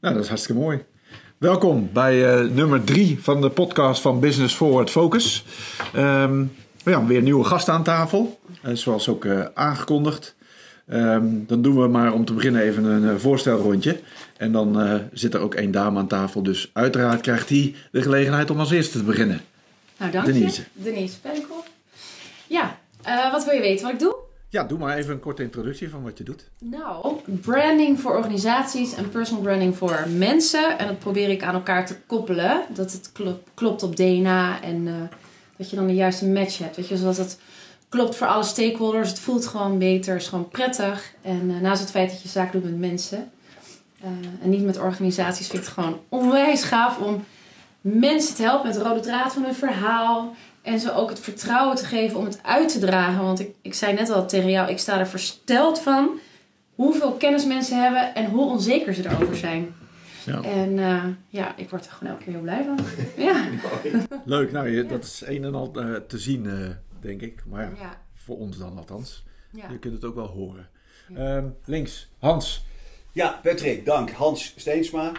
Nou, dat is hartstikke mooi. Welkom bij uh, nummer drie van de podcast van Business Forward Focus. Um, ja, weer nieuwe gasten aan tafel, uh, zoals ook uh, aangekondigd. Um, dan doen we maar om te beginnen even een voorstelrondje. En dan zit er ook één dame aan tafel, dus uiteraard krijgt hij de gelegenheid om als eerste te beginnen. Nou, dank Denise. je. Denise Penkel. Ja, wat wil je weten wat ik doe? Ja, doe maar even een korte introductie van wat je doet. Nou, branding voor organisaties en personal branding voor mensen. En dat probeer ik aan elkaar te koppelen. Dat het klopt op DNA en uh, dat je dan de juiste match hebt. Weet je, zodat het klopt voor alle stakeholders. Het voelt gewoon beter, is gewoon prettig. En uh, naast het feit dat je zaak doet met mensen uh, en niet met organisaties, vind ik het gewoon onwijs gaaf om mensen te helpen met de rode draad van hun verhaal. En ze ook het vertrouwen te geven om het uit te dragen. Want ik, ik zei net al tegen jou, ik sta er versteld van hoeveel kennis mensen hebben en hoe onzeker ze erover zijn. Ja. En uh, ja, ik word er gewoon elke keer heel blij van. ja. Leuk, nou dat is een en al uh, te zien, uh, denk ik. Maar ja, ja, voor ons dan althans. Je kunt het ook wel horen. Um, links, Hans. Ja, Patrick, dank. Hans Steensma.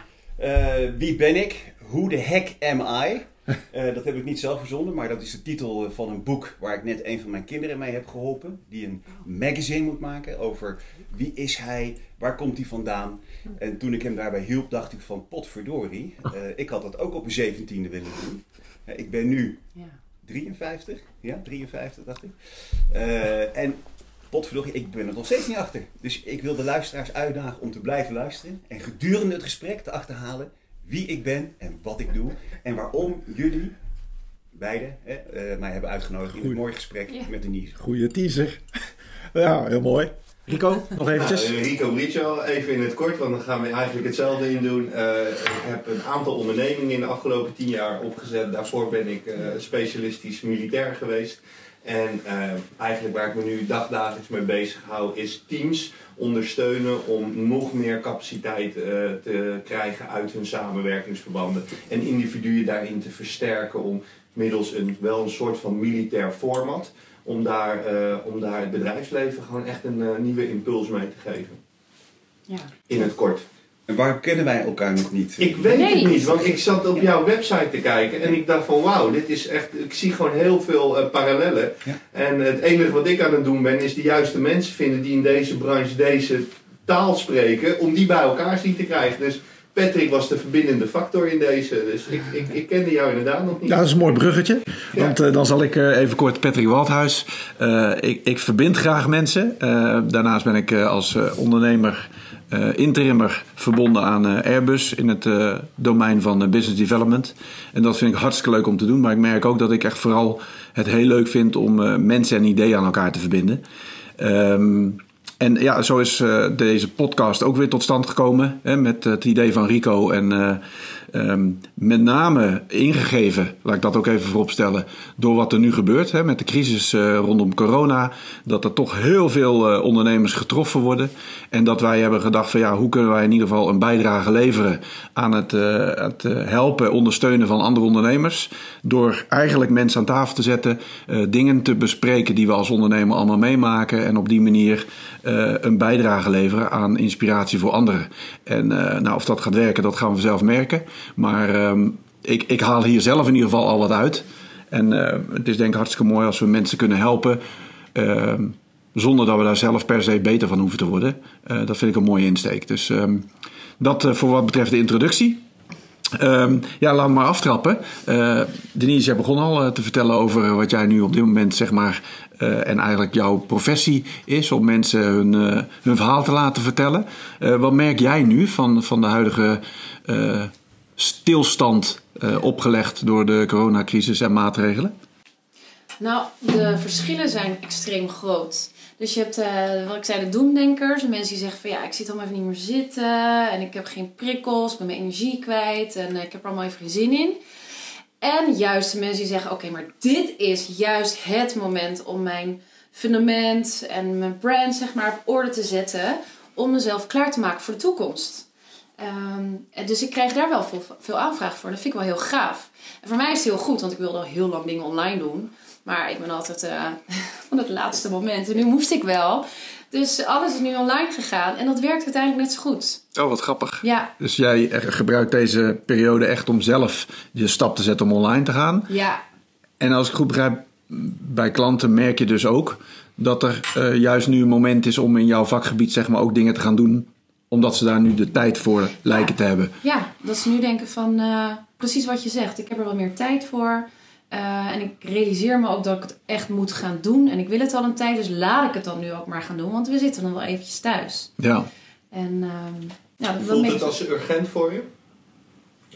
wie ben ik? Hoe de heck am I? Uh, dat heb ik niet zelf verzonnen, maar dat is de titel eh, van een boek waar ik net een van mijn kinderen mee heb geholpen. Die een magazine moet maken over wie is hij, waar komt hij vandaan. En toen ik hem daarbij hielp, dacht ik van potverdorie, uh, ik had dat ook op een zeventiende willen doen. ik ben nu 53, ja 53 dacht ik. en potverdorie, ik ben er nog steeds niet achter. Dus ik wil de luisteraars uitdagen om te blijven luisteren en gedurende het gesprek te achterhalen wie ik ben en wat ik doe. En waarom jullie beiden hè, uh, mij hebben uitgenodigd in een mooi gesprek met Denise. Goeie teaser. ja, heel mooi. Rico, nog eventjes. Nou, Rico Bricio, even in het kort, want dan gaan we eigenlijk hetzelfde in doen. Uh, ik heb een aantal ondernemingen in de afgelopen tien jaar opgezet. Daarvoor ben ik uh, specialistisch militair geweest. En eigenlijk waar ik me nu dagdagelijks mee bezig hou, is teams ondersteunen om nog meer capaciteit uh, te krijgen uit hun samenwerkingsverbanden. En individuen daarin te versterken om middels een, wel een soort van militair format, om daar, uh, om daar het bedrijfsleven gewoon echt een nieuwe impuls mee te geven. Ja. In het kort. En waarom kennen wij elkaar nog niet? Ik weet het niet, want ik zat op jouw website te kijken en ik dacht van wauw, dit is echt, ik zie gewoon heel veel uh, parallellen. En het enige wat ik aan het doen ben is de juiste mensen vinden die in deze branche deze taal spreken, om die bij elkaar zien te krijgen. Dus Patrick was de verbindende factor in deze. Dus ik, ik, ik kende jou inderdaad nog niet. Ja, dat is een mooi bruggetje. Want uh, dan zal ik uh, even kort Patrick Waldhuis. Uh, ik, ik verbind graag mensen. daarnaast ben ik als ondernemer interimmer verbonden aan Airbus in het domein van business development. En dat vind ik hartstikke leuk om te doen. Maar ik merk ook dat ik echt vooral het heel leuk vind om mensen en ideeën aan elkaar te verbinden. Um, en ja, zo is deze podcast ook weer tot stand gekomen. Hè, met het idee van Rico en Um, met name ingegeven, laat ik dat ook even vooropstellen, door wat er nu gebeurt hè, met de crisis uh, rondom corona. Dat er toch heel veel uh, ondernemers getroffen worden. En dat wij hebben gedacht van ja, hoe kunnen wij in ieder geval een bijdrage leveren aan het, uh, het helpen, ondersteunen van andere ondernemers. Door eigenlijk mensen aan tafel te zetten, dingen te bespreken die we als ondernemer allemaal meemaken. En op die manier een bijdrage leveren aan inspiratie voor anderen. En nou, of dat gaat werken, dat gaan we zelf merken. Maar um, ik, ik haal hier zelf in ieder geval al wat uit. En uh, het is denk ik hartstikke mooi als we mensen kunnen helpen. Uh, zonder dat we daar zelf per se beter van hoeven te worden. Uh, dat vind ik een mooie insteek. Dus um, dat uh, voor wat betreft de introductie. Ja, laat me maar aftrappen. Denise, jij begon al te vertellen over wat jij nu op dit moment, zeg maar, en eigenlijk jouw professie is om mensen hun, hun verhaal te laten vertellen. wat merk jij nu van, van de huidige stilstand uh, opgelegd door de coronacrisis en maatregelen? Nou, de verschillen zijn extreem groot. Dus je hebt, uh, wat ik zei, de doemdenkers. Mensen die zeggen van ja, ik zit allemaal even niet meer zitten. En ik heb geen prikkels, ik ben mijn energie kwijt. En uh, ik heb er allemaal even geen zin in. En juist de mensen die zeggen, oké, maar dit is juist het moment om mijn fundament en mijn brand zeg maar op orde te zetten. Om mezelf klaar te maken voor de toekomst. Um, dus ik krijg daar wel veel, veel aanvraag voor. Dat vind ik wel heel gaaf. En voor mij is het heel goed, want ik wilde al heel lang dingen online doen. Maar ik ben altijd eh, van het laatste moment. En nu moest ik wel. Dus alles is nu online gegaan. En dat werkt uiteindelijk net zo goed. Oh, wat grappig. Ja, Dus jij gebruikt deze periode echt om zelf je stap te zetten om online te gaan. ja, En als ik goed begrijp, bij klanten merk je dus ook dat er eh, juist nu een moment is om in jouw vakgebied zeg maar ook dingen te gaan doen. Omdat ze daar nu de tijd voor lijken te hebben. ja. Dat ze nu denken van eh, precies wat je zegt. Ik heb er wel meer tijd voor. Eh, en ik realiseer me ook dat ik het echt moet gaan doen. En ik wil het al een tijd, dus laat ik het dan nu ook maar gaan doen. Want we zitten dan wel eventjes thuis. Ja. En ehm ja, dan Voelt het als urgent voor je?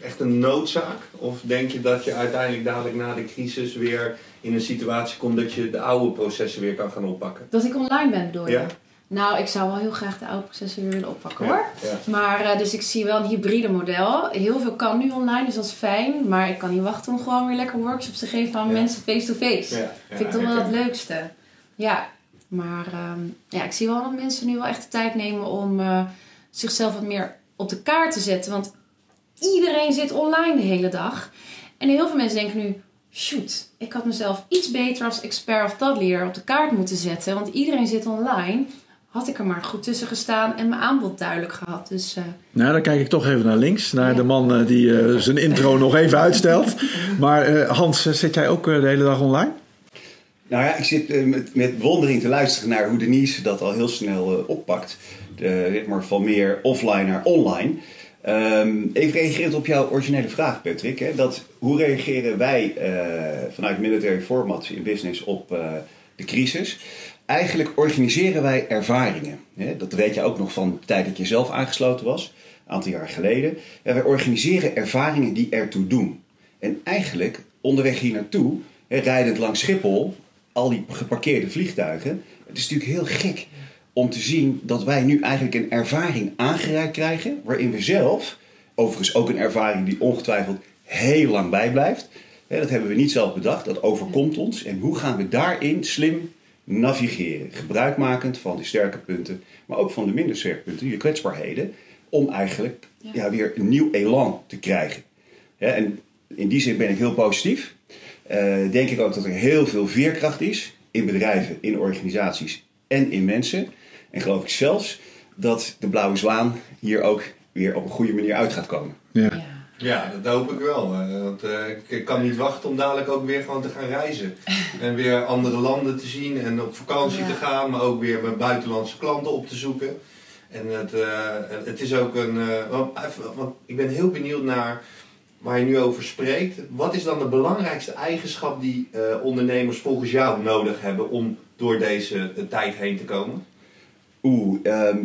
Echt een noodzaak? Of denk je dat je uiteindelijk dadelijk na de crisis weer in een situatie komt dat je de oude processen weer kan gaan oppakken? Dat ik online ben, bedoel je? Ja. Nou, ik zou wel heel graag de oude processen weer willen oppakken hoor. Ja. Maar eh, dus ik zie wel een hybride model. Heel veel kan nu online, dus dat is fijn. Maar ik kan niet wachten om gewoon weer lekker workshops te geven aan Ja. mensen face-to-face. Ja, Vind ik toch wel het leukste. Ja, maar ehm, ja, ik zie wel dat mensen nu wel echt de tijd nemen om eh, zichzelf wat meer op de kaart te zetten. Want iedereen zit online de hele dag. En heel veel mensen denken nu, shoot, ik had mezelf iets beter als expert of thought op de kaart moeten zetten. Want iedereen zit online. Had ik er maar goed tussen gestaan en mijn aanbod duidelijk gehad. Dus eh, Nou, dan kijk ik toch even naar links. Naar Ja. de man eh, die eh, zijn intro nog even uitstelt. Maar eh, Hans, zit jij ook de hele dag online? Nou ja, ik zit met, met bewondering te luisteren naar hoe Denise dat al heel snel oppakt. De, maar van meer offline naar online. Ehm, even reagerend op jouw originele vraag, Patrick. Hè, dat, hoe reageren wij eh, vanuit Military Format in business op eh, de crisis? Eigenlijk organiseren wij ervaringen. Dat weet je ook nog van de tijd dat je zelf aangesloten was, een aantal jaar geleden. En wij organiseren ervaringen die ertoe doen. En eigenlijk, onderweg hier naartoe, rijdend langs Schiphol, al die geparkeerde vliegtuigen. Het is natuurlijk heel gek om te zien dat wij nu eigenlijk een ervaring aangereikt krijgen, waarin we zelf, overigens ook een ervaring die ongetwijfeld heel lang bijblijft, dat hebben we niet zelf bedacht, dat overkomt ons. En hoe gaan we daarin slim navigeren, gebruikmakend van die sterke punten, maar ook van de minder sterke punten, je kwetsbaarheden, om eigenlijk Ja. ja, weer een nieuw elan te krijgen. Ja, en in die zin ben ik heel positief. Eh, denk ik ook dat er heel veel veerkracht is in bedrijven, in organisaties en in mensen. En geloof ik zelfs dat de blauwe zwaan hier ook weer op een goede manier uit gaat komen. Ja. Ja. Dat hoop ik wel. eh, Want eh, ik kan niet wachten om dadelijk ook weer gewoon te gaan reizen. En weer andere landen te zien en op vakantie Ja. te gaan, maar ook weer mijn buitenlandse klanten op te zoeken. En het, eh, het is ook een. eh, want, even- want ik ben heel benieuwd naar waar je nu over spreekt. Wat is dan de belangrijkste eigenschap die eh, ondernemers volgens jou nodig hebben om door deze tijd heen te komen? Oeh, ehm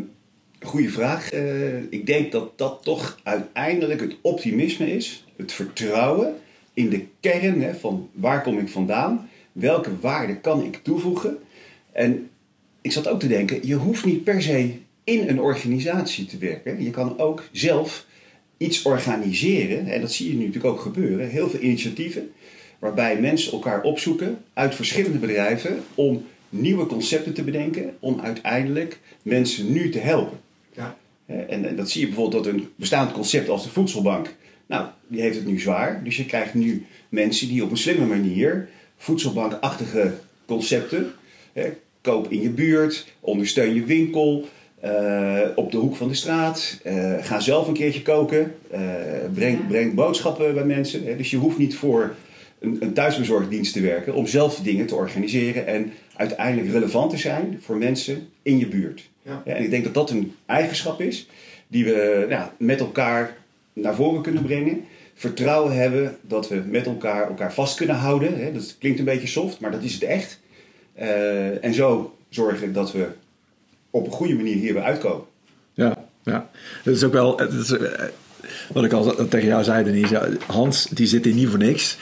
goede vraag. Eh, ik denk dat dat toch uiteindelijk het optimisme is. Het vertrouwen in de kern hè, van waar kom ik vandaan? Welke waarde kan ik toevoegen? En ik zat ook te denken, je hoeft niet per se in een organisatie te werken. Je kan ook zelf iets organiseren. En dat zie je nu natuurlijk ook gebeuren. Heel veel initiatieven waarbij mensen elkaar opzoeken uit verschillende bedrijven om nieuwe concepten te bedenken om uiteindelijk mensen nu te helpen. Hè, En, en dat zie je bijvoorbeeld dat een bestaand concept als de voedselbank, nou, die heeft het nu zwaar. Dus je krijgt nu mensen die op een slimme manier voedselbankachtige concepten, hè, koop in je buurt, ondersteun je winkel, eh, op de hoek van de straat, eh, ga zelf een keertje koken, eh, breng, breng boodschappen bij mensen. Hè. Dus je hoeft niet voor een, een thuisbezorgdienst te werken om zelf dingen te organiseren en uiteindelijk relevant te zijn voor mensen in je buurt. Ja. Ja, en ik denk dat dat een eigenschap is die we nou, met elkaar naar voren kunnen brengen. Vertrouwen hebben dat we met elkaar elkaar vast kunnen houden. Hè. Dat klinkt een beetje soft, maar dat is het echt. Eh, en zo zorgen dat we op een goede manier hier weer uitkomen. Ja, ja. Dat is ook wel. Is, eh, wat ik al tegen jou zei, Denise. Hans, die zit hier niet voor niks.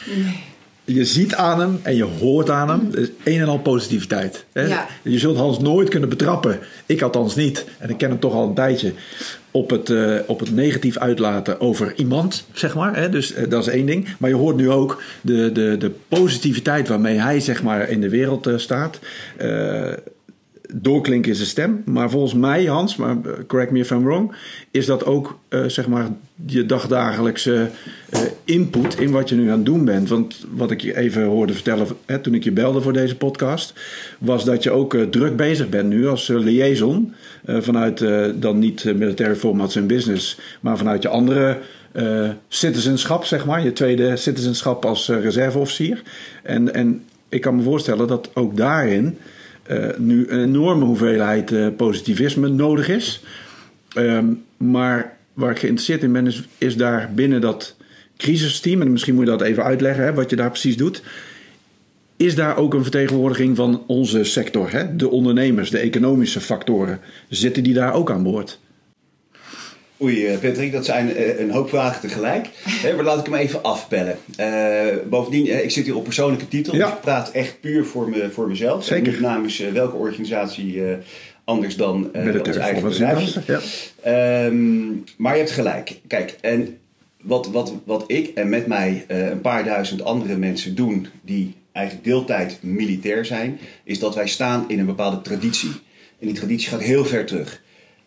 Je ziet aan hem en je hoort aan hem. Het is een en al positiviteit. Hè? Ja. Je zult Hans nooit kunnen betrappen. Ik althans niet. En ik ken hem toch al een tijdje. Op het, eh, op het negatief uitlaten over iemand, zeg maar. Hè? Dus eh, dat is één ding. Maar je hoort nu ook de, de, de positiviteit waarmee hij zeg maar, in de wereld eh, staat. Doorklinken in zijn stem. Maar volgens mij, Hans, maar eh, correct me if I'm wrong, is dat ook eh, zeg maar je dagdagelijkse eh, input in wat je nu aan het doen bent. Want wat ik je even hoorde vertellen hè, toen ik je belde voor deze podcast, was dat je ook druk bezig bent nu als liaison vanuit dan niet military formats en business, maar vanuit je andere citizenschap, zeg maar, je tweede citizenschap als reserveofficier. En, en ik kan me voorstellen dat ook daarin nu een enorme hoeveelheid uh, positivisme nodig is. Um, maar waar ik geïnteresseerd in ben, is, is daar binnen dat crisisteam, en misschien moet je dat even uitleggen, hè, wat je daar precies doet. Is daar ook een vertegenwoordiging van onze sector, hè? de ondernemers, de economische factoren? Zitten die daar ook aan boord? Oei, eh, Patrick, dat zijn eh, een hoop vragen tegelijk. maar laat ik hem even afbellen. Uh, bovendien, ik zit hier op persoonlijke titel. Dus ik praat echt puur voor, me, voor mezelf. Zeker. Niet namens welke organisatie anders dan uh, ons eigen bedrijf. Ja. Ehm, maar je hebt gelijk. Kijk, en wat, wat, wat ik en met mij een paar duizend andere mensen doen... die eigenlijk deeltijd militair zijn... is dat wij staan in een bepaalde traditie. En die traditie gaat heel ver terug.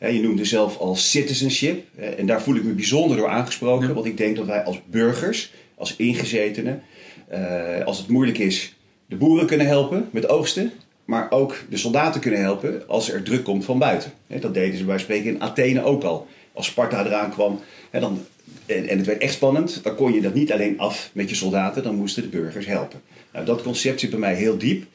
Je noemde zelf al citizenship. En daar voel ik me bijzonder door aangesproken. Want ik denk dat wij als burgers, als ingezetenen, eh, als het moeilijk is, de boeren kunnen helpen met oogsten. Maar ook de soldaten kunnen helpen als er druk komt van buiten. Dat deden ze bij spreken in Athene ook al. Als Sparta eraan kwam dan, en het werd echt spannend, dan kon je dat niet alleen af met je soldaten, dan moesten de burgers helpen. Nou, dat concept zit bij mij heel diep.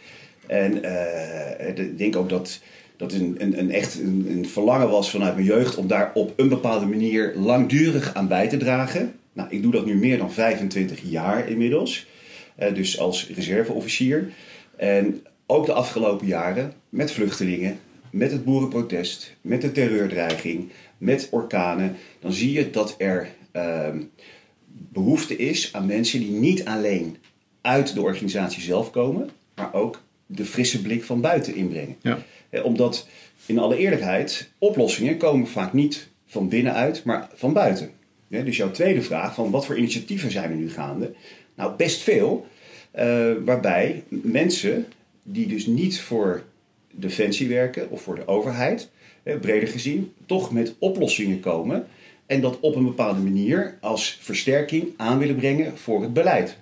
En uh, ik denk ook dat dat een, een, een echt een, verlangen was vanuit mijn jeugd om daar op een bepaalde manier langdurig aan bij te dragen. Nou, ik doe dat nu meer dan 25 jaar inmiddels. Uh, dus als reserveofficier. En ook de afgelopen jaren met vluchtelingen, met het boerenprotest, met de terreurdreiging, met orkanen. Dan zie je dat er uh, behoefte is aan mensen die niet alleen uit de organisatie zelf komen, maar ook de frisse blik van buiten inbrengen. Ja. Eh, omdat, in alle eerlijkheid, oplossingen komen vaak niet van binnenuit, maar van buiten. dus jouw tweede vraag van wat voor initiatieven zijn er nu gaande? Nou, best veel. Uh, waarbij mensen die dus niet voor defensie werken of voor de overheid, breder gezien, toch met oplossingen komen. En dat op een bepaalde manier als versterking aan willen brengen voor het beleid.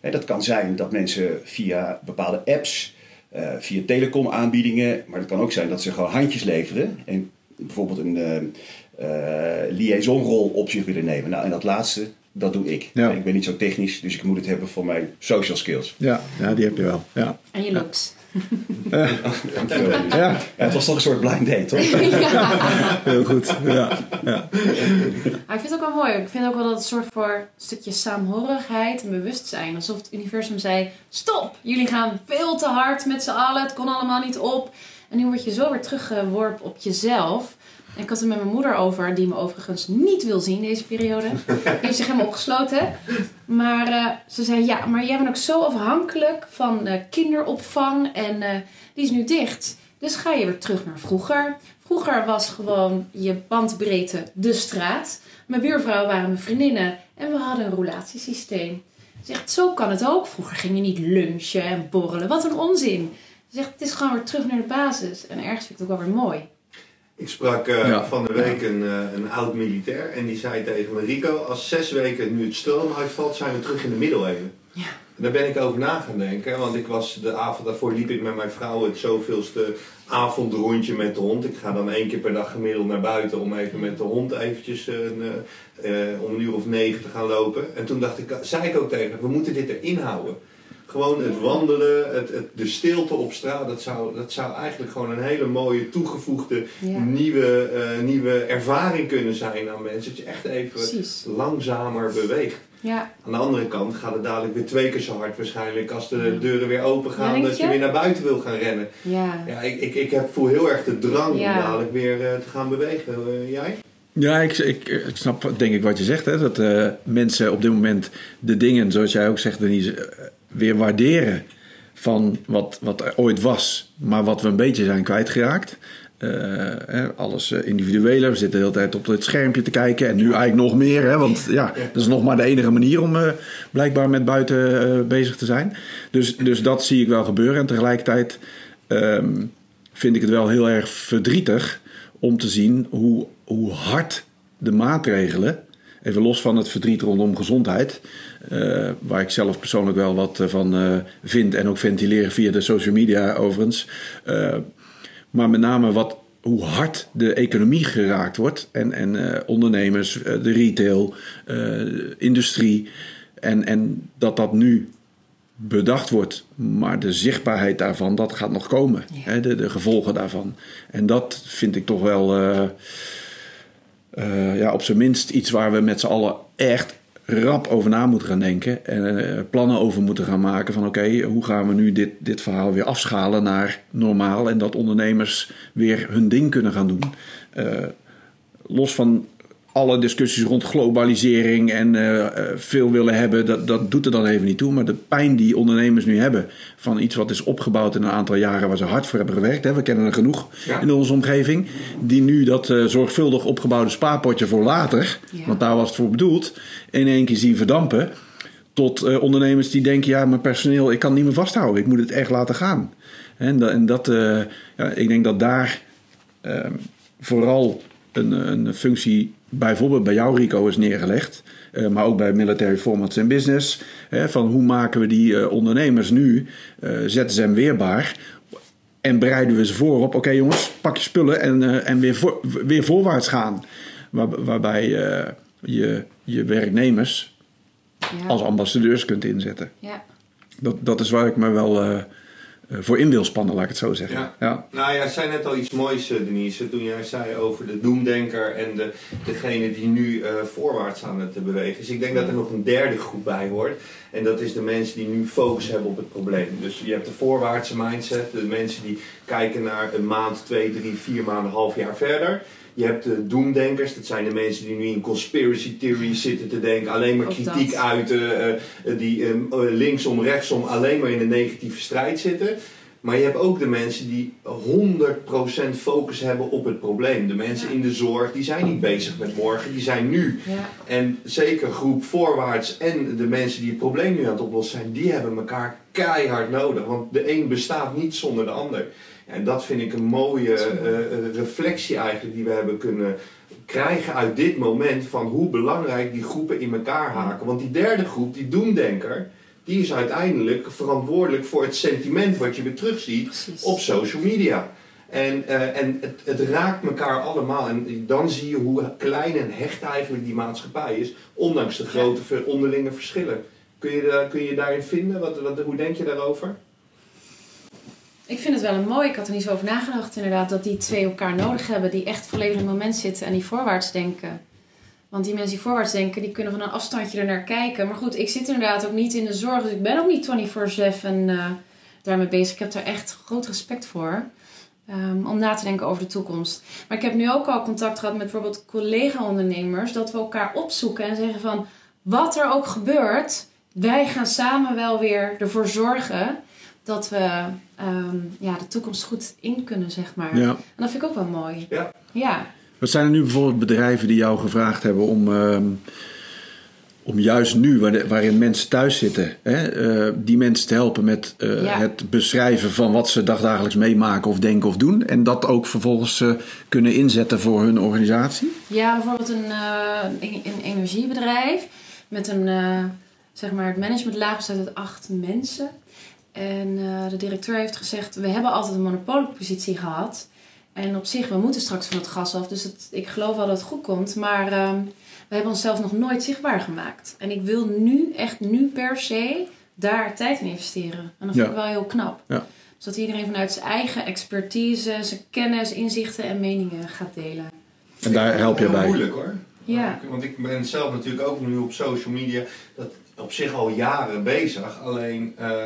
dat kan zijn dat mensen via bepaalde apps uh, via telecomaanbiedingen. Maar het kan ook zijn dat ze gewoon handjes leveren. En bijvoorbeeld een uh, uh, liaisonrol op zich willen nemen. Nou, en dat laatste, dat doe ik. Ik ben niet zo technisch, dus ik moet het hebben voor mijn social skills. Ja, ja die heb je wel. Ja. En je Ja. ja. het was toch een soort blind date, toch? ja. Heel goed. Ja. Ja. ik vind het ook wel mooi. Ik vind ook wel dat het zorgt voor een stukje saamhorigheid en bewustzijn. Alsof het universum zei: Stop! Jullie gaan veel te hard met z'n allen. Het kon allemaal niet op. En nu word je zo weer teruggeworpen op jezelf. En ik had het met mijn moeder over, die me overigens niet wil zien deze periode. Die heeft zich helemaal opgesloten. Maar uh, ze zei, ja, maar jij bent ook zo afhankelijk van uh, kinderopvang en uh, die is nu dicht. Dus ga je weer terug naar vroeger. Vroeger was gewoon je bandbreedte de straat. Mijn buurvrouwen waren mijn vriendinnen en we hadden een roulatiesysteem. Ze zegt, zo kan het ook. Vroeger ging je niet lunchen en borrelen. Wat een onzin. Ze zegt, het is gewoon weer terug naar de basis. En ergens vind ik het ook wel weer mooi. Ik sprak uh, van de week een, uh, een oud militair en die zei tegen me: Rico, als zes weken nu het stroom uitvalt, zijn we terug in de middeleeuwen. Ja. En daar ben ik over na gaan denken, want ik was de avond daarvoor liep ik met mijn vrouw het zoveelste avondrondje met de hond. Ik ga dan één keer per dag gemiddeld naar buiten om even met de hond eventjes uh, om een uur of negen te gaan lopen. En toen dacht ik, zei ik ook tegen we moeten dit erin houden. Gewoon het wandelen, het, het, de stilte op straat, dat zou, dat zou eigenlijk gewoon een hele mooie toegevoegde nieuwe, uh, nieuwe ervaring kunnen zijn aan mensen. Dat je echt even langzamer beweegt. Ja. Aan de andere kant gaat het dadelijk weer twee keer zo hard waarschijnlijk als de deuren weer open gaan. dat je weer naar buiten wil gaan rennen. Ja. Ja, ik, ik, ik heb, voel heel erg de drang om dadelijk weer uh, te gaan bewegen. Uh, jij? Ja, ik, ik, ik, snap denk ik wat je zegt. Hè? Dat uh, mensen op dit moment de dingen, zoals jij ook zegt, Denise, weer waarderen van wat, wat er ooit was, maar wat we een beetje zijn kwijtgeraakt. Uh, alles uh, individueler. We zitten de hele tijd op het schermpje te kijken. En nu eigenlijk nog meer. Hè, want ja, dat is nog maar de enige manier om uh, blijkbaar met buiten bezig te zijn. Dus, dus dat zie ik wel gebeuren. En tegelijkertijd um, vind ik het wel heel erg verdrietig om te zien hoe, hoe hard de maatregelen, even los van het verdriet rondom gezondheid, eh, waar ik zelf persoonlijk wel wat eh, van uh, vind en ook ventileer via de social media overigens. maar met name wat, hoe hard de economie geraakt wordt en, en ondernemers, de retail, industrie. En, en dat dat nu bedacht wordt, maar de zichtbaarheid daarvan, dat gaat nog komen. Hè, de, de, gevolgen daarvan. En dat vind ik toch wel, ja, op zijn minst iets waar we met z'n allen echt rap over na moeten gaan denken. En uh, plannen over moeten gaan maken van oké, hoe gaan we nu dit, dit verhaal weer afschalen naar normaal. En dat ondernemers weer hun ding kunnen gaan doen. los van alle discussies rond globalisering en uh, veel willen hebben, dat, dat doet er dan even niet toe. Maar de pijn die ondernemers nu hebben van iets wat is opgebouwd in een aantal jaren waar ze hard voor hebben gewerkt. Hè, we kennen er genoeg in onze omgeving. Die nu dat uh, zorgvuldig opgebouwde spaarpotje voor later, want daar was het voor bedoeld, in één keer zien verdampen. Tot uh, ondernemers die denken, ja, mijn personeel, ik kan niet meer vasthouden. Ik moet het echt laten gaan. En, en dat, ja, ik denk dat daar ehm, vooral een, een functie bijvoorbeeld bij jou, Rico, is neergelegd. Uh, maar ook bij Military Formats and Business. Hè, van hoe maken we die uh, ondernemers nu uh, zetten ze hem weerbaar. En bereiden we ze voor op, oké jongens, pak je spullen en, en weer, voor, weer voorwaarts gaan. Waar, waarbij je je werknemers ja. als ambassadeurs kunt inzetten. Ja. Dat, dat is waar ik me wel eh, voor in wil spannen, laat ik het zo zeggen. Ja. ja. Nou ja, zei net al iets moois, eh, Denise, toen jij zei over de doemdenker en de, degene die nu uh, voorwaarts aan het bewegen is. Ik denk dat er nog een derde groep bij hoort. En dat is de mensen die nu focus hebben op het probleem. Dus je hebt de voorwaartse mindset, de mensen die kijken naar een maand, twee, drie, vier maanden, half jaar verder. Je hebt de doemdenkers, dat zijn de mensen die nu in conspiracy theories zitten te denken, alleen maar kritiek uiten, uh, die uh, linksom, rechtsom alleen maar in de negatieve strijd zitten. Maar je hebt ook de mensen die 100% focus hebben op het probleem. De mensen in de zorg, die zijn niet bezig met morgen, die zijn nu. Ja. En zeker groep voorwaarts en de mensen die het probleem nu aan het oplossen zijn, die hebben elkaar keihard nodig. Want de een bestaat niet zonder de ander. En dat vind ik een mooie uh, reflectie eigenlijk die we hebben kunnen krijgen uit dit moment van hoe belangrijk die groepen in elkaar haken. Want die derde groep, die doemdenker, die is uiteindelijk verantwoordelijk voor het sentiment wat je weer terugziet Precies. op social media. En, uh, en het, het, raakt elkaar allemaal. En dan zie je hoe klein en hecht eigenlijk die maatschappij is, ondanks de grote onderlinge verschillen. Kun je, kun je daarin vinden? Wat, wat, hoe denk je daarover? Ik vind het wel een mooi, ik had er niet zo over nagedacht inderdaad, dat die twee elkaar nodig hebben, die echt volledig in het moment zitten en die voorwaarts denken. Want die mensen die voorwaarts denken, die kunnen van een afstandje er naar kijken. Maar goed, ik zit inderdaad ook niet in de zorg, dus ik ben ook niet 24-7 uh, daarmee bezig. Ik heb daar echt groot respect voor. Um, om na te denken over de toekomst. Maar ik heb nu ook al contact gehad met bijvoorbeeld collega-ondernemers, dat we elkaar opzoeken en zeggen van wat er ook gebeurt, wij gaan samen wel weer ervoor zorgen dat we um, ja, de toekomst goed in kunnen, zeg maar. Ja. En dat vind ik ook wel mooi. Ja. ja. Wat zijn er nu bijvoorbeeld bedrijven die jou gevraagd hebben om, um, om juist nu, waarin mensen thuis zitten, hè, uh, die mensen te helpen met uh, ja. het beschrijven van wat ze dagdagelijks meemaken of denken of doen. En dat ook vervolgens uh, kunnen inzetten voor hun organisatie? Ja, bijvoorbeeld een, een, een energiebedrijf met een, zeg maar, het managementlaag bestaat uit acht mensen. En uh, de directeur heeft gezegd: We hebben altijd een monopoliepositie gehad. En op zich, we moeten straks van het gas af. Dus het, ik geloof wel dat het goed komt. Maar uh, we hebben onszelf nog nooit zichtbaar gemaakt. En ik wil nu, echt nu per se, daar tijd in investeren. En dat vind ik wel heel knap. Ja. Dus dat iedereen vanuit zijn eigen expertise, zijn kennis, inzichten en meningen gaat delen. En daar help je Heel bij. moeilijk hoor. Ja. Want ik ben zelf natuurlijk ook nu op social media dat op zich al jaren bezig. Alleen uh,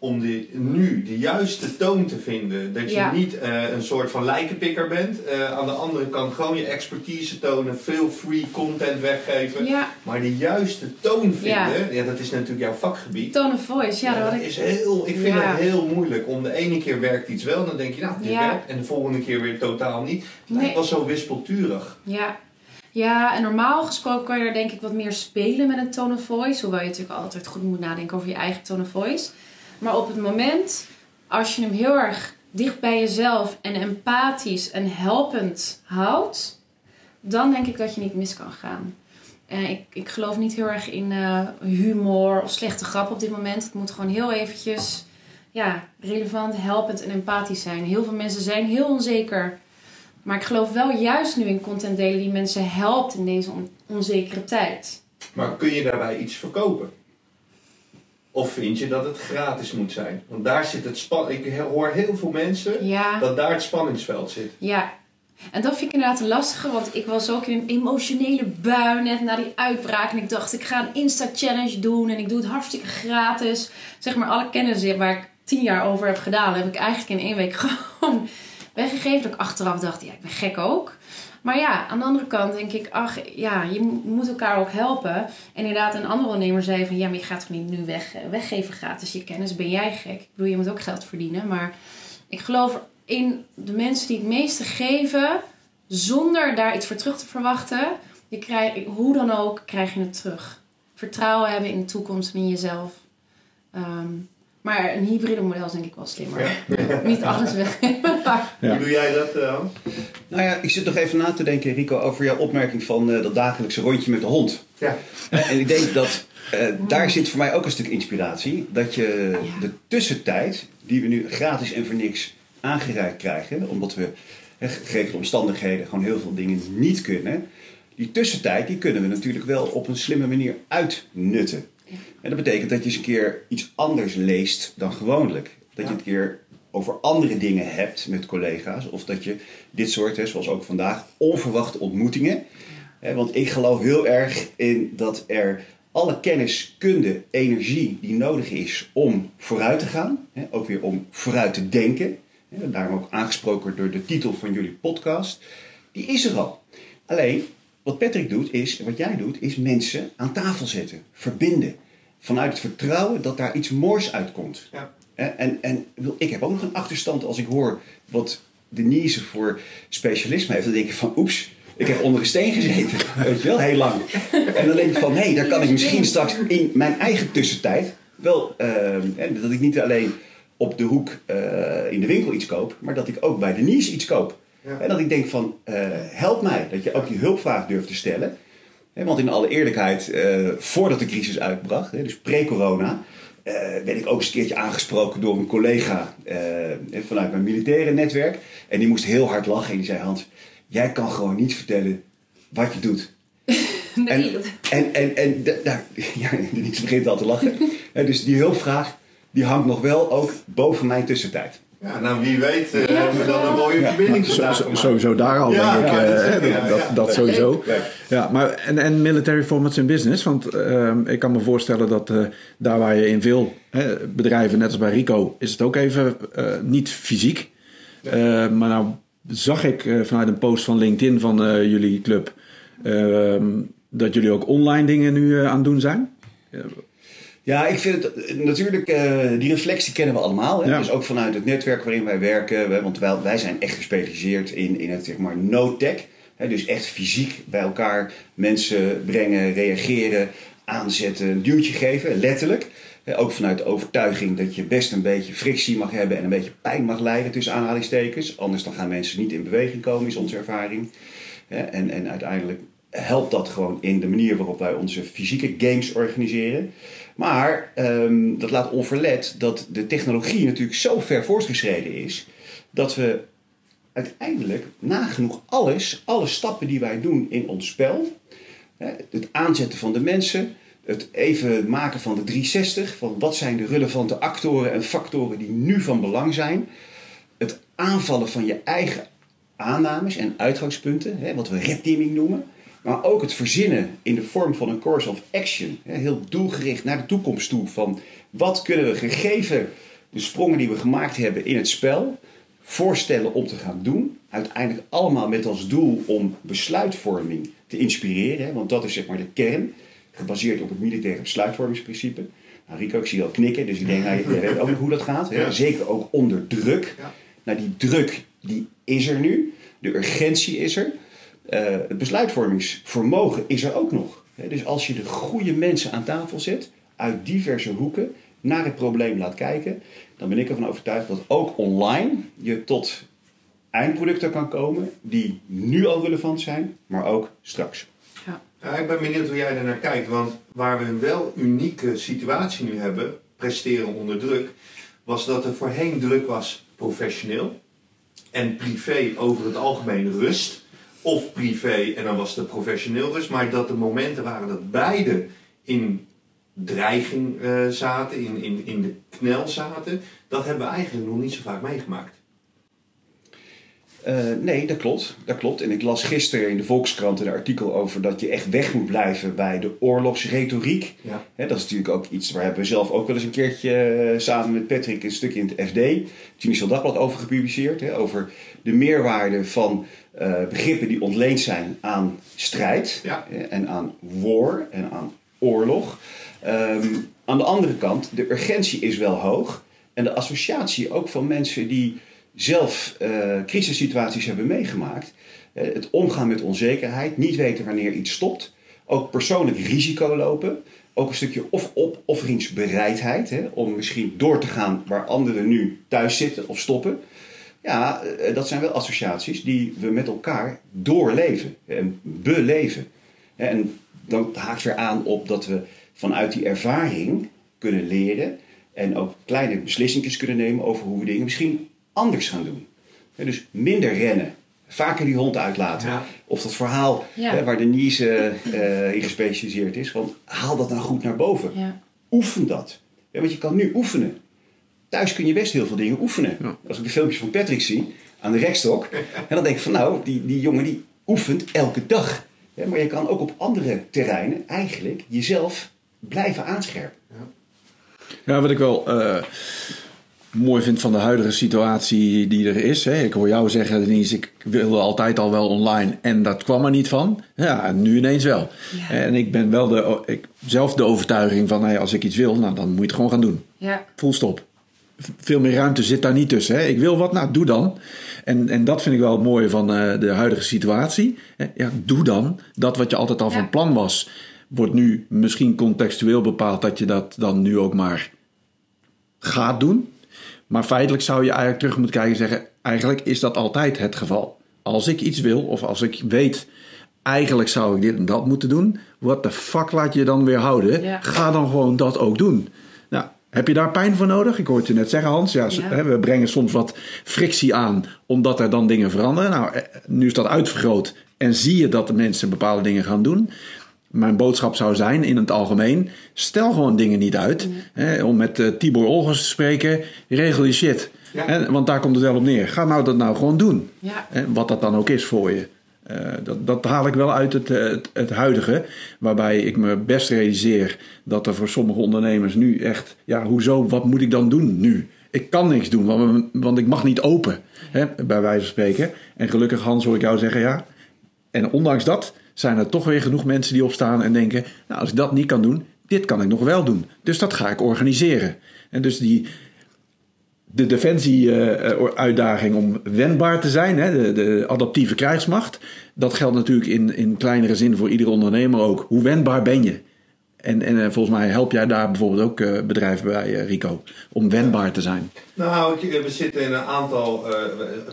om de, nu de juiste toon te vinden. Dat je Ja. niet uh, een soort van lijkenpikker bent. Uh, aan de andere kant gewoon je expertise tonen. Veel free content weggeven. Ja, Maar de juiste toon vinden, Ja. ja. dat is natuurlijk jouw vakgebied. tone of voice. Ja, dat ik. is heel, ik vind het heel moeilijk. Om de ene keer werkt iets wel, dan denk je, nou, dit werkt. En de volgende keer weer totaal niet. Het Nee. was zo wispelturig. Ja. Ja, en normaal gesproken kan je er denk ik wat meer spelen met een tone of voice. Hoewel je natuurlijk altijd goed moet nadenken over je eigen tone of voice. Maar op het moment, als je hem heel erg dicht bij jezelf en empathisch en helpend houdt, dan denk ik dat je niet mis kan gaan. En ik, ik geloof niet heel erg in uh, humor of slechte grap op dit moment. Het moet gewoon heel eventjes ja, relevant, helpend en empathisch zijn. Heel veel mensen zijn heel onzeker. Maar ik geloof wel juist nu in content delen die mensen helpt in deze on onzekere tijd. Maar kun je daarbij iets verkopen? Of vind je dat het gratis moet zijn? Want daar zit het span. Ik hoor heel veel mensen ja. dat daar het spanningsveld zit. Ja, en dat vind ik inderdaad een lastige, want ik was ook in een emotionele bui net na die uitbraak. En ik dacht, ik ga een Insta-challenge doen en ik doe het hartstikke gratis. Zeg maar, alle kennis waar ik tien jaar over heb gedaan, heb ik eigenlijk in één week gewoon weggegeven. Dat ik achteraf dacht, ja, ik ben gek ook. Maar ja, aan de andere kant denk ik, ach ja, je moet elkaar ook helpen. En inderdaad, een andere ondernemer zei van, ja, maar je gaat toch niet nu weg, weggeven gratis je kennis, ben jij gek? Ik bedoel, je moet ook geld verdienen. Maar ik geloof in de mensen die het meeste geven, zonder daar iets voor terug te verwachten. Je krijgt, hoe dan ook, krijg je het terug. Vertrouwen hebben in de toekomst en in jezelf. Ehm, maar een hybride model is denk ik wel slimmer. Niet alles weg. Hoe doe jij dat, uh, Nou ja, ik zit nog even na te denken, Rico, over jouw opmerking van uh, dat dagelijkse rondje met de hond. Ja. en ik denk dat uh, daar zit voor mij ook een stuk inspiratie. Dat je ja. de tussentijd, die we nu gratis en voor niks aangereikt krijgen, omdat we gegeven de omstandigheden gewoon heel veel dingen niet kunnen. Die tussentijd die kunnen we natuurlijk wel op een slimme manier uitnutten. En dat betekent dat je eens een keer iets anders leest dan gewoonlijk. Dat je het een keer over andere dingen hebt met collega's. Of dat je dit soort, hè, zoals ook vandaag, onverwachte ontmoetingen. Hè, want ik geloof heel erg in dat er alle kennis, kunde, energie die nodig is om vooruit te gaan. Hè, ook weer om vooruit te denken. Hè, daarom ook aangesproken door de titel van jullie podcast. Die is er al. Alleen, wat Patrick doet, is, wat jij doet, is mensen aan tafel zetten. Verbinden vanuit het vertrouwen dat daar iets moois uitkomt. Ja. En, en ik heb ook nog een achterstand als ik hoor wat Denise voor specialisme heeft. Dan denk ik van, oeps, ik heb onder een steen gezeten. Weet je wel, heel lang. En dan denk ik van, hé, hey, daar kan ik misschien straks in mijn eigen tussentijd wel... Uh, dat ik niet alleen op de hoek uh, in de winkel iets koop, maar dat ik ook bij Denise iets koop. Ja. En dat ik denk van, uh, help mij. Dat je ook die hulpvraag durft te stellen. Want in alle eerlijkheid, uh, voordat de crisis uitbracht, dus pre-corona, uh, ben ik ook eens een keertje aangesproken door een collega vanuit mijn militaire netwerk. En die moest heel hard lachen en die zei: Hans, jij kan gewoon niet vertellen wat je doet. nee, en, en, en, en, daar, ja, die begint al te lachen. dus die hulpvraag, die hangt nog wel ook boven mijn tussentijd. Ja, nou wie weet uh, hebben we dan een mooie verbinding ja, zo, Sowieso daar al, ja, denk ik. Ja, uh, ja, dat, dat sowieso. Ja, maar en, en military formats in business. Want uh, ik kan me voorstellen dat daar waar je in veel bedrijven, net als bij Rico, is het ook even niet fysiek. maar nou zag ik vanuit een post van LinkedIn van jullie club... dat jullie ook online dingen nu aan het doen zijn. Ja, ik vind het natuurlijk, uh, die reflectie kennen we allemaal. Hè? Ja. Dus ook vanuit het netwerk waarin wij werken. Hè? Want wij, wij zijn echt gespecialiseerd in, in het zeg maar no-tech. Dus echt fysiek bij elkaar mensen brengen, reageren, aanzetten, een duwtje geven, letterlijk. Ook vanuit de overtuiging dat je best een beetje frictie mag hebben en een beetje pijn mag leiden tussen aanhalingstekens. Anders dan gaan mensen niet in beweging komen, is onze ervaring. En, en uiteindelijk helpt dat gewoon in de manier waarop wij onze fysieke games organiseren. Maar um, dat laat onverlet dat de technologie natuurlijk zo ver voortgeschreden is dat we uiteindelijk nagenoeg alles, alle stappen die wij doen in ons spel, het aanzetten van de mensen, het even maken van de 360, van wat zijn de relevante actoren en factoren die nu van belang zijn, het aanvallen van je eigen aannames en uitgangspunten, wat we red noemen. Maar ook het verzinnen in de vorm van een course of action. Heel doelgericht naar de toekomst toe. Van wat kunnen we gegeven de sprongen die we gemaakt hebben in het spel voorstellen om te gaan doen. Uiteindelijk allemaal met als doel om besluitvorming te inspireren. Want dat is zeg maar de kern. Gebaseerd op het militaire besluitvormingsprincipe. Nou, Rico, ik zie je al knikken, dus ik denk, nou, je weet ook nog hoe dat gaat. Hè? Zeker ook onder druk. Ja. Nou, die druk, die is er nu. De urgentie is er. Uh, het besluitvormingsvermogen is er ook nog. Dus als je de goede mensen aan tafel zet, uit diverse hoeken, naar het probleem laat kijken, dan ben ik ervan overtuigd dat ook online je tot eindproducten kan komen die nu al relevant zijn, maar ook straks. Ja, ik ben benieuwd hoe jij er naar kijkt, want waar we een wel unieke situatie nu hebben, presteren onder druk, was dat er voorheen druk was professioneel en privé over het algemeen rust. Of privé en dan was het professioneel rust, maar dat er momenten waren dat beide in dreiging uh, zaten, in, in, in de knel zaten, dat hebben we eigenlijk nog niet zo vaak meegemaakt. Uh, nee, dat klopt. dat klopt. En ik las gisteren in de Volkskrant een artikel over dat je echt weg moet blijven bij de oorlogsretoriek. Ja. dat is natuurlijk ook iets waar hebben we zelf ook wel eens een keertje uh, samen met Patrick een stukje in het FD, het Tunisisch Dagblad, over gepubliceerd. Hè, over de meerwaarde van begrippen die ontleend zijn aan strijd ja. en aan war en aan oorlog. Um, aan de andere kant, de urgentie is wel hoog. En de associatie ook van mensen die zelf uh, crisissituaties hebben meegemaakt. Uh, het omgaan met onzekerheid, niet weten wanneer iets stopt. Ook persoonlijk risico lopen. Ook een stukje of opofferingsbereidheid. Hè, om misschien door te gaan waar anderen nu thuis zitten of stoppen. Ja, uh, dat zijn wel associaties die we met elkaar doorleven en beleven. En dan haakt weer aan op dat we vanuit die ervaring kunnen leren. En ook kleine beslissingen kunnen nemen over hoe we dingen misschien anders gaan doen. dus minder rennen. Vaker die hond uitlaten. Ja. Of dat verhaal Ja. hè, waar Denise uh, in gespecialiseerd is. Van, haal dat nou goed naar boven. Ja. Oefen dat. Ja, want je kan nu oefenen. Thuis kun je best heel veel dingen oefenen. Ja. Als ik de filmpjes van Patrick zie aan de rekstok. en dan denk ik van nou, die, die jongen die oefent elke dag. Ja, maar je kan ook op andere terreinen eigenlijk jezelf blijven aanscherpen. Ja, wat ik wel uh, mooi vind van de huidige situatie die er is. Hè. Ik hoor jou zeggen, Denise, ik wilde altijd al wel online en dat kwam er niet van. Ja, en nu ineens wel. Ja. En ik ben wel de, ik, zelf de overtuiging van, hey, als ik iets wil, nou, dan moet je het gewoon gaan doen. Ja. Full stop. Veel meer ruimte zit daar niet tussen. Hè. Ik wil wat, nou doe dan. En, en dat vind ik wel het mooie van uh, de huidige situatie. Ja, doe dan dat wat je altijd al Ja. van plan was wordt nu misschien contextueel bepaald dat je dat dan nu ook maar gaat doen. Maar feitelijk zou je eigenlijk terug moeten kijken en zeggen: eigenlijk is dat altijd het geval. Als ik iets wil of als ik weet, eigenlijk zou ik dit en dat moeten doen, what the fuck laat je dan weer houden? Ja. Ga dan gewoon dat ook doen. Nou, heb je daar pijn voor nodig? Ik hoorde je net zeggen, Hans. Ja, we brengen soms wat frictie aan, omdat er dan dingen veranderen. Nou, eh, nu is dat uitvergroot en zie je dat de mensen bepaalde dingen gaan doen. Mijn boodschap zou zijn in het algemeen: stel gewoon dingen niet uit. Hè, om met eh, Tibor Olgers te spreken, regel je shit. Ja. Hè, want daar komt het wel op neer. Ga nou dat nou gewoon doen. Hè, wat dat dan ook is voor je. Eh, dat, dat haal ik wel uit het, eh, het, het huidige. Waarbij ik me best realiseer dat er voor sommige ondernemers nu echt. Ja, hoezo? Wat moet ik dan doen nu? Ik kan niks doen, want, want ik mag niet open. Hè, bij wijze van spreken. En gelukkig, Hans, hoor ik jou zeggen: ja. En ondanks dat zijn er toch weer genoeg mensen die opstaan en denken: Nou, als ik dat niet kan doen, dit kan ik nog wel doen. Dus dat ga ik organiseren. En dus die. De defensie-uitdaging om wendbaar te zijn, hè, de, de adaptieve krijgsmacht, dat geldt natuurlijk in, in kleinere zin voor iedere ondernemer ook. Hoe wendbaar ben je? En, en eh, volgens mij help jij daar bijvoorbeeld ook eh, bedrijven bij, eh, Rico, om wendbaar te zijn. Nou, we zitten in een aantal,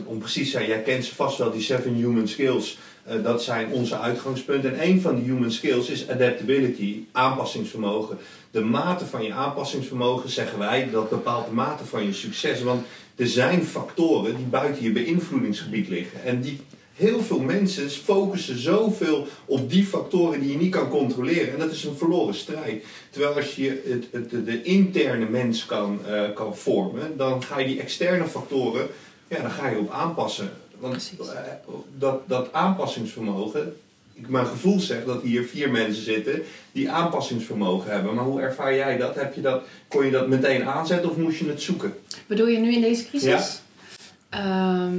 om precies te zijn, jij kent vast wel, die seven human skills. Eh, dat zijn onze uitgangspunten. En een van die human skills is adaptability, aanpassingsvermogen. De mate van je aanpassingsvermogen, zeggen wij, dat bepaalt de mate van je succes. Want er zijn factoren die buiten je beïnvloedingsgebied liggen. En die, heel veel mensen focussen zoveel op die factoren die je niet kan controleren. En dat is een verloren strijd. Terwijl als je het, het, de, de interne mens kan, eh, kan vormen, dan ga je die externe factoren, ja, dan ga je op aanpassen. Want eh, dat, dat aanpassingsvermogen, ik, mijn gevoel zegt dat hier vier mensen zitten die aanpassingsvermogen hebben. Maar hoe ervaar jij dat? Heb je dat kon je dat meteen aanzetten of moest je het zoeken? Bedoel je nu in deze crisis? Ehm,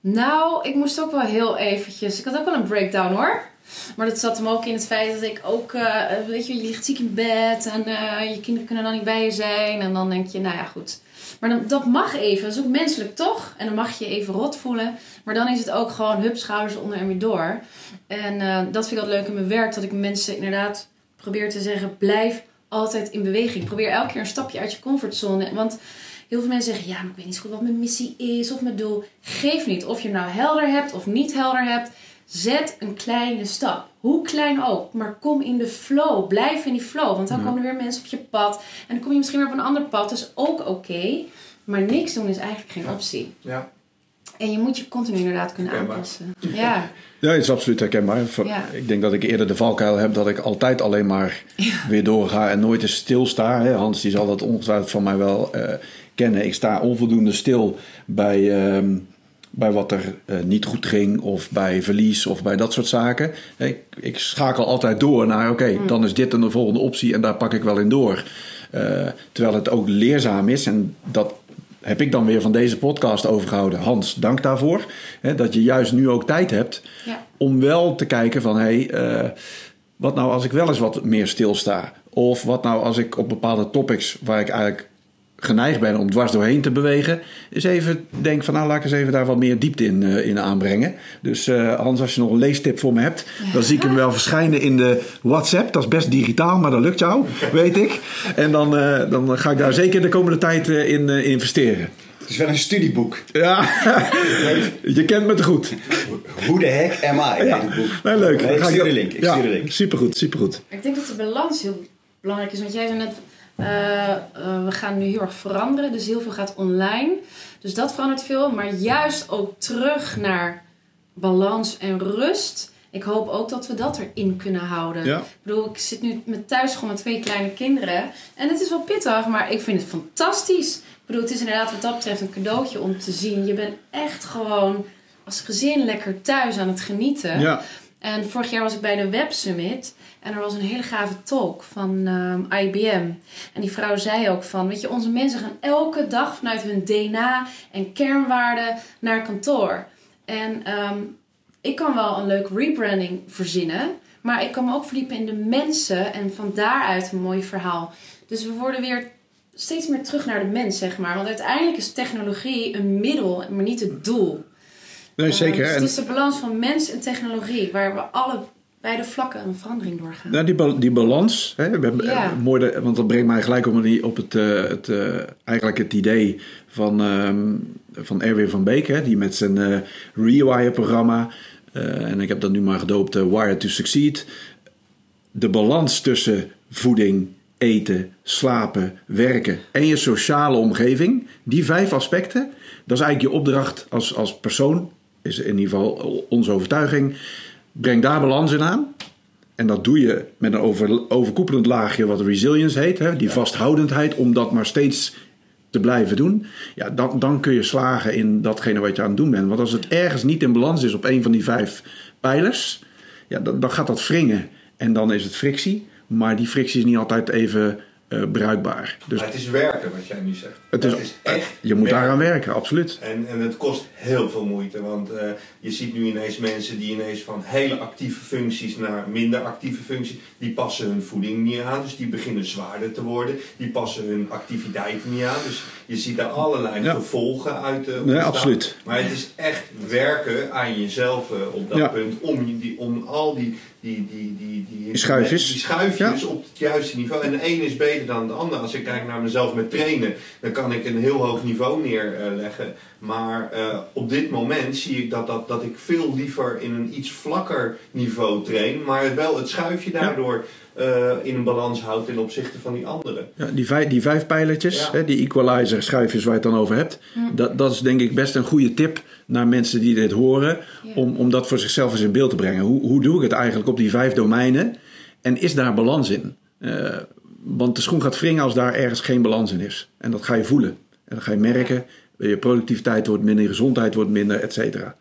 nou, ik moest ook wel heel eventjes... Ik had ook wel een breakdown hoor. Maar dat zat hem ook in het feit dat ik ook... eh, weet je, je ligt ziek in bed en eh, je kinderen kunnen dan niet bij je zijn. En dan denk je, nou ja, goed. Maar dan, dat mag even. Dat is ook menselijk, toch? En dan mag je je even rot voelen. Maar dan is het ook gewoon hup, schouders onder en weer door. En eh, dat vind ik altijd leuk in mijn werk. Dat ik mensen inderdaad probeer te zeggen, blijf altijd in beweging. Probeer elke keer een stapje uit je comfortzone. Want heel veel mensen zeggen, ja, maar ik weet niet goed wat mijn missie is of mijn doel. Geef niet. Of je nou helder hebt of niet helder hebt. Zet een kleine stap. Hoe klein ook. Maar kom in de flow. Blijf in die flow. Want dan komen er weer mensen op je pad. En dan kom je misschien weer op een ander pad. Dat is ook oké. Maar niks doen is eigenlijk geen optie. Ja. En je moet je continu inderdaad kunnen Herkenbaar. aanpassen. Ja. Ja, het is absoluut herkenbaar. Ja. Ik denk dat ik eerder de valkuil heb dat ik altijd alleen maar weer doorga en nooit eens stilsta. Hè. Hans die zal dat ongetwijfeld van mij wel eh, kennen. Ik sta onvoldoende stil bij, ehm, bij wat er eh, niet goed ging of bij verlies of bij dat soort zaken. Ik, ik schakel altijd door naar oké, dan is dit dan de volgende optie en daar pak ik wel in door. Eh, terwijl het ook leerzaam is en dat heb ik dan weer van deze podcast overgehouden. Hans, dank daarvoor. Hè, dat je juist nu ook tijd hebt Ja. om wel te kijken van... hé, hey, eh, wat nou als ik wel eens wat meer stilsta? Of wat nou als ik op bepaalde topics waar ik eigenlijk geneigd ben om dwars doorheen te bewegen... eens even denk van nou laat ik eens even daar wat meer diepte in, eh, in aanbrengen. Dus eh, Hans, als je nog een leestip voor me hebt... dan zie ik hem wel verschijnen in de WhatsApp. Dat is best digitaal, maar dat lukt jou, weet ik. En dan, eh, dan ga ik daar zeker de komende tijd eh, in eh, investeren. Het is wel een studieboek. Ja, je kent me te goed. Hoe de heck am I? Ja, boek. nee, leuk. Nee, Dan ik ga stuur de link. Ik ja, stuur de link. Supergoed, supergoed. Ik denk dat de balans heel belangrijk is. Want jij zei net, eh, eh, we gaan nu heel erg veranderen. Dus heel veel gaat online. Dus dat verandert veel. Maar juist ook terug naar balans en rust. Ik hoop ook dat we dat erin kunnen houden. Ja. Ik bedoel, ik zit nu met thuis gewoon met twee kleine kinderen. En het is wel pittig, maar ik vind het fantastisch. Ik bedoel, het is inderdaad wat dat betreft een cadeautje om te zien. Je bent echt gewoon als gezin lekker thuis aan het genieten. Ja, En vorig jaar was ik bij de Web Summit. En er was een hele gave talk van ehm, IBM. En die vrouw zei ook van... Weet je, onze mensen gaan elke dag vanuit hun DNA en kernwaarden naar kantoor. En ehm, ik kan wel een leuk rebranding verzinnen. Maar ik kan me ook verdiepen in de mensen. En van daaruit een mooi verhaal. Dus we worden weer steeds meer terug naar de mens, zeg maar. Want uiteindelijk is technologie een middel, maar niet het doel. nee, zeker. dus En, het is de balans van mens en technologie, waar we alle beide vlakken een verandering doorgaan. nou, die, die balans, hè, we hebben, Ja. eh, mooi de- want dat brengt mij gelijk op, die- op het, eh, het, eh, eigenlijk het idee van, ehm, van Erwin van Beek, hè, die met zijn Rewire-programma, en ik heb dat nu maar gedoopt, Wire to Succeed, de balans tussen voeding, eten, slapen, werken en je sociale omgeving, die vijf aspecten, dat is eigenlijk je opdracht als, als persoon, is in ieder geval onze overtuiging. Breng daar balans in aan. En dat doe je met een over, overkoepelend laagje wat resilience heet, hè, die vasthoudendheid om dat maar steeds te blijven doen. Ja, dan, dan kun je slagen in datgene wat je aan het doen bent. Want als het ergens niet in balans is op een van die vijf pijlers, ja, dan, dan gaat dat wringen. En dan is het frictie. Maar die frictie is niet altijd even eh, bruikbaar. Dus Maar het is werken wat jij nu zegt. het is, echt je moet werken. daaraan werken, absoluut. En, en het kost heel veel moeite, want eh, je ziet nu ineens mensen die ineens van hele actieve functies naar minder actieve functies, die passen hun voeding niet aan, dus die beginnen zwaarder te worden, die passen hun activiteiten niet aan, dus je ziet daar allerlei Ja. gevolgen uit Nee, ontstaan. absoluut. Maar het is echt werken aan jezelf op dat Ja. punt, om, die, om al die, die, die, die, die, schuifjes. die schuifjes op het juiste niveau. En de een is beter dan de ander. Als ik kijk naar mezelf met trainen, dan kan ik een heel hoog niveau neerleggen. Maar eh, op dit moment zie ik dat, dat, dat ik veel liever in een iets vlakker niveau train. Maar wel het schuifje daardoor eh, in een balans houdt ten opzichte van die anderen. Ja, die, vijf, die vijf pijlertjes, Ja. hè, die equalizer schuifjes waar je het dan over hebt. Dat, dat is denk ik best een goede tip naar mensen die dit horen. Ja. Om, om dat voor zichzelf eens in beeld te brengen. Hoe, hoe doe ik het eigenlijk op die vijf domeinen? En is daar balans in? Eh, want de schoen gaat wringen als daar ergens geen balans in is. En dat ga je voelen. En dan ga je merken. Je productiviteit wordt minder, je gezondheid wordt minder, et cetera.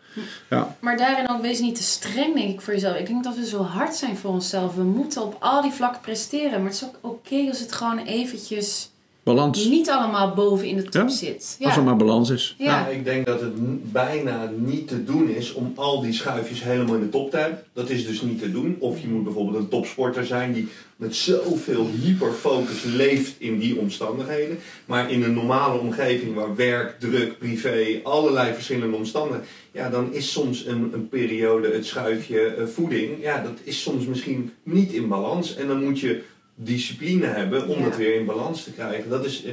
Ja, Maar daarin ook wees niet te streng, denk ik, voor jezelf. Ik denk dat we zo hard zijn voor onszelf. We moeten op al die vlakken presteren. Maar het is ook oké als het gewoon eventjes balans. niet allemaal boven in de top Ja. zit. Als er maar balans is. Ja. Nou, ik denk dat het bijna niet te doen is om al die schuifjes helemaal in de top te hebben. Dat is dus niet te doen. Of je moet bijvoorbeeld een topsporter zijn die met zoveel hyperfocus leeft in die omstandigheden. Maar in een normale omgeving waar werk, druk, privé, allerlei verschillende omstandigheden. Ja, dan is soms een, een periode het schuifje eh, voeding. Ja, dat is soms misschien niet in balans. En dan moet je discipline hebben om Ja. dat weer in balans te krijgen. Dat is,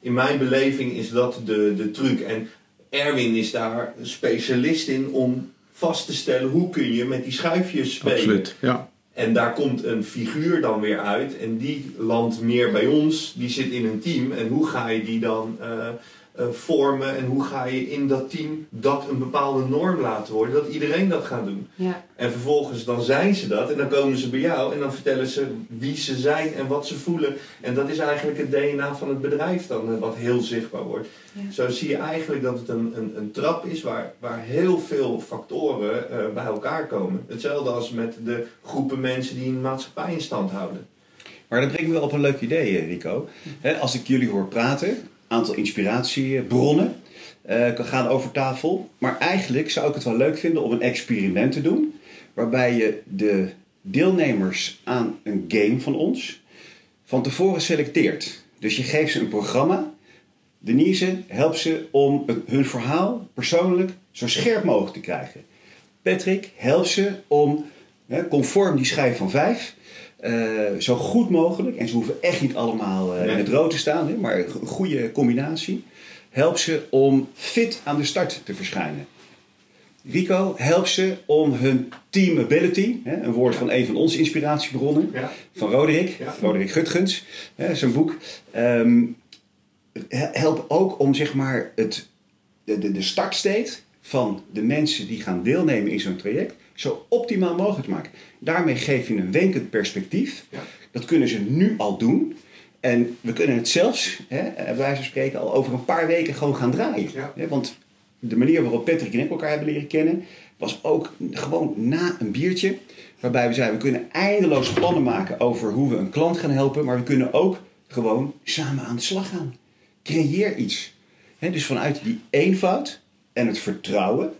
in mijn beleving is dat de, de truc. En Erwin is daar specialist in om vast te stellen hoe kun je met die schuifjes spelen. Absoluut. Ja. En daar komt een figuur dan weer uit. En die landt meer bij ons. Die zit in een team. En hoe ga je die dan eh, eh, vormen? En hoe ga je in dat team dat een bepaalde norm laten worden? Dat iedereen dat gaat doen. Ja. En vervolgens dan zijn ze dat. En dan komen ze bij jou. En dan vertellen ze wie ze zijn en wat ze voelen. En dat is eigenlijk het DNA van het bedrijf dan. eh, Wat heel zichtbaar wordt. Ja. Zo zie je eigenlijk dat het een, een, een trap is waar, waar heel veel factoren eh, bij elkaar komen. Hetzelfde als met de groepen mensen die een maatschappij in stand houden. Maar dat brengt me wel op een leuk idee, Rico. Hè, als ik jullie hoor praten, aantal inspiratiebronnen eh, gaan over tafel. Maar eigenlijk zou ik het wel leuk vinden om een experiment te doen. Waarbij je de deelnemers aan een game van ons van tevoren selecteert. Dus je geeft ze een programma. Denise helpt ze om hun verhaal persoonlijk zo scherp mogelijk te krijgen. Patrick helpt ze om, conform die schijf van vijf, eh, zo goed mogelijk, en ze hoeven echt niet allemaal eh, in het rood te staan, hè, maar een go- goede combinatie, helpt ze om fit aan de start te verschijnen. Rico helpt ze om hun team ability, hè, een woord van een van onze inspiratiebronnen, Ja. van Roderick, Ja. Roderick Gutgens, hè, zijn boek. ehm he- helpt ook om zeg maar het, de, de, de startstate van de mensen die gaan deelnemen in zo'n traject zo optimaal mogelijk te maken. Daarmee geef je een wenkend perspectief. Ja. Dat kunnen ze nu al doen. En we kunnen het zelfs, hè, bij wijze van spreken, al over een paar weken gewoon gaan draaien. Ja. Hè, Want de manier waarop Patrick en ik elkaar hebben leren kennen, was ook gewoon na een biertje. Waarbij we zeiden, we kunnen eindeloos plannen maken over hoe we een klant gaan helpen. Maar we kunnen ook gewoon samen aan de slag gaan. Creëer iets. Dus vanuit die eenvoud en het vertrouwen.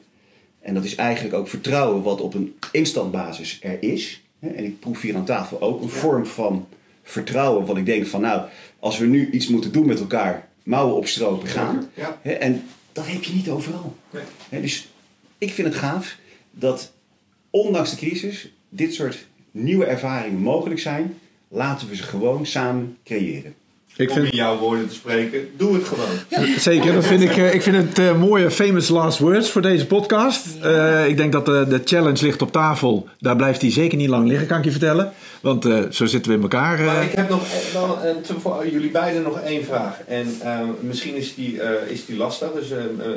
En dat is eigenlijk ook vertrouwen wat op een instantbasis er is. En ik proef hier aan tafel ook een vorm van vertrouwen. Wat ik denk van nou, als we nu iets moeten doen met elkaar, mouwen opstropen gaan. Ja. En dat heb je niet overal. Nee. Dus ik vind het gaaf dat ondanks de crisis dit soort nieuwe ervaringen mogelijk zijn. Laten we ze gewoon samen creëren. Ik Om vind, in jouw woorden te spreken, doe het gewoon. Zeker, dat vind ik, eh, ik vind het eh, mooie famous last words voor deze podcast. Eh, ik denk dat de, de challenge ligt op tafel. Daar blijft hij zeker niet lang liggen, kan ik je vertellen. Want eh, zo zitten we in elkaar. Maar ik heb nog dan, te- voor jullie beiden nog één vraag. En misschien is die, eh, is die lastig, dus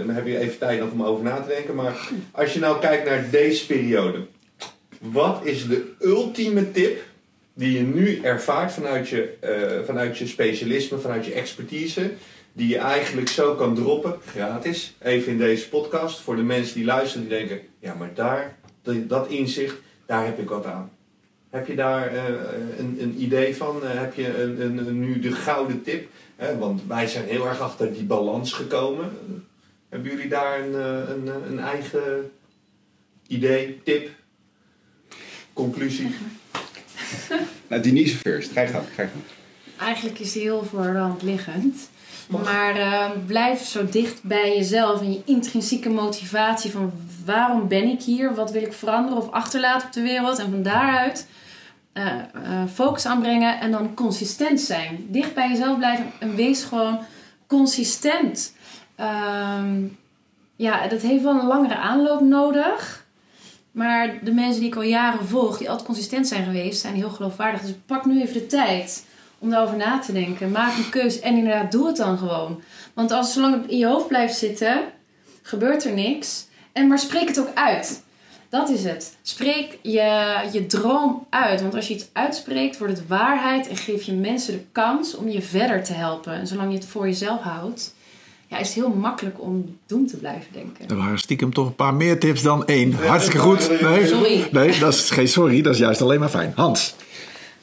dan heb je even tijd nog om over na te denken. Maar als je nou kijkt naar deze periode. Wat is de ultieme tip die je nu ervaart vanuit je, eh, vanuit je specialisme, vanuit je expertise, die je eigenlijk zo kan droppen, gratis, even in deze podcast, voor de mensen die luisteren die denken, ja maar daar, dat, inzicht, daar heb ik wat aan. Heb je daar eh, een, een idee van? Eh, heb je een, een, nu de gouden tip? Want wij zijn heel erg achter die balans gekomen. Hebben jullie daar een eigen idee, tip, conclusie? Nou, Denise first. Ga je gang. Ga je gang. Eigenlijk is die heel voor de hand liggend. Maar eh, blijf zo dicht bij jezelf en je intrinsieke motivatie van waarom ben ik hier, wat wil ik veranderen of achterlaten op de wereld. En van daaruit eh, eh, focus aanbrengen en dan consistent zijn. Dicht bij jezelf blijven en wees gewoon consistent. Ehm, ja, dat heeft wel een langere aanloop nodig. Maar de mensen die ik al jaren volg, die altijd consistent zijn geweest, zijn heel geloofwaardig. Dus pak nu even de tijd om daarover na te denken. Maak een keus en inderdaad, doe het dan gewoon. Want als zolang het in je hoofd blijft zitten, gebeurt er niks. En maar spreek het ook uit. Dat is het. Spreek je, je droom uit. Want als je iets uitspreekt, wordt het waarheid en geef je mensen de kans om je verder te helpen. En zolang je het voor jezelf houdt, ja, is het heel makkelijk om doen te blijven denken. Er waren stiekem toch een paar meer tips dan één. Hartstikke goed. Nee, Sorry. nee, dat is geen sorry. Dat is juist alleen maar fijn. Hans.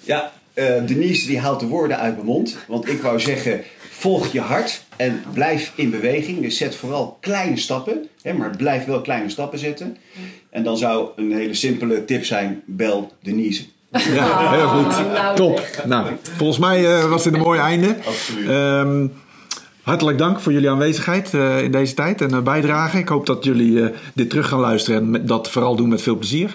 Ja, eh, Denise die haalt de woorden uit mijn mond. Want ik wou zeggen, volg je hart en blijf in beweging. Dus zet vooral kleine stappen. Hè, maar blijf wel kleine stappen zetten. En dan zou een hele simpele tip zijn, bel Denise. Ja, heel goed. nou, Top. Nou, volgens mij eh, was dit een mooi einde. Absoluut. Ehm, Hartelijk dank voor jullie aanwezigheid uh, in deze tijd en uh, bijdrage. Ik hoop dat jullie uh, dit terug gaan luisteren en met, dat vooral doen met veel plezier.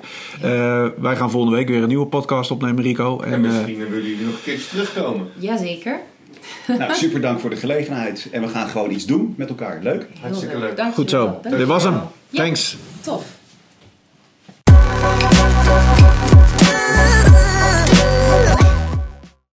wij gaan volgende week weer een nieuwe podcast opnemen, Rico. En, en misschien willen jullie nog een keertje terugkomen. Jazeker. Nou, super dank voor de gelegenheid. En we gaan gewoon iets doen met elkaar. Leuk. Hartstikke leuk. Dank Goed zo. Dit was hem. Thanks. Tof.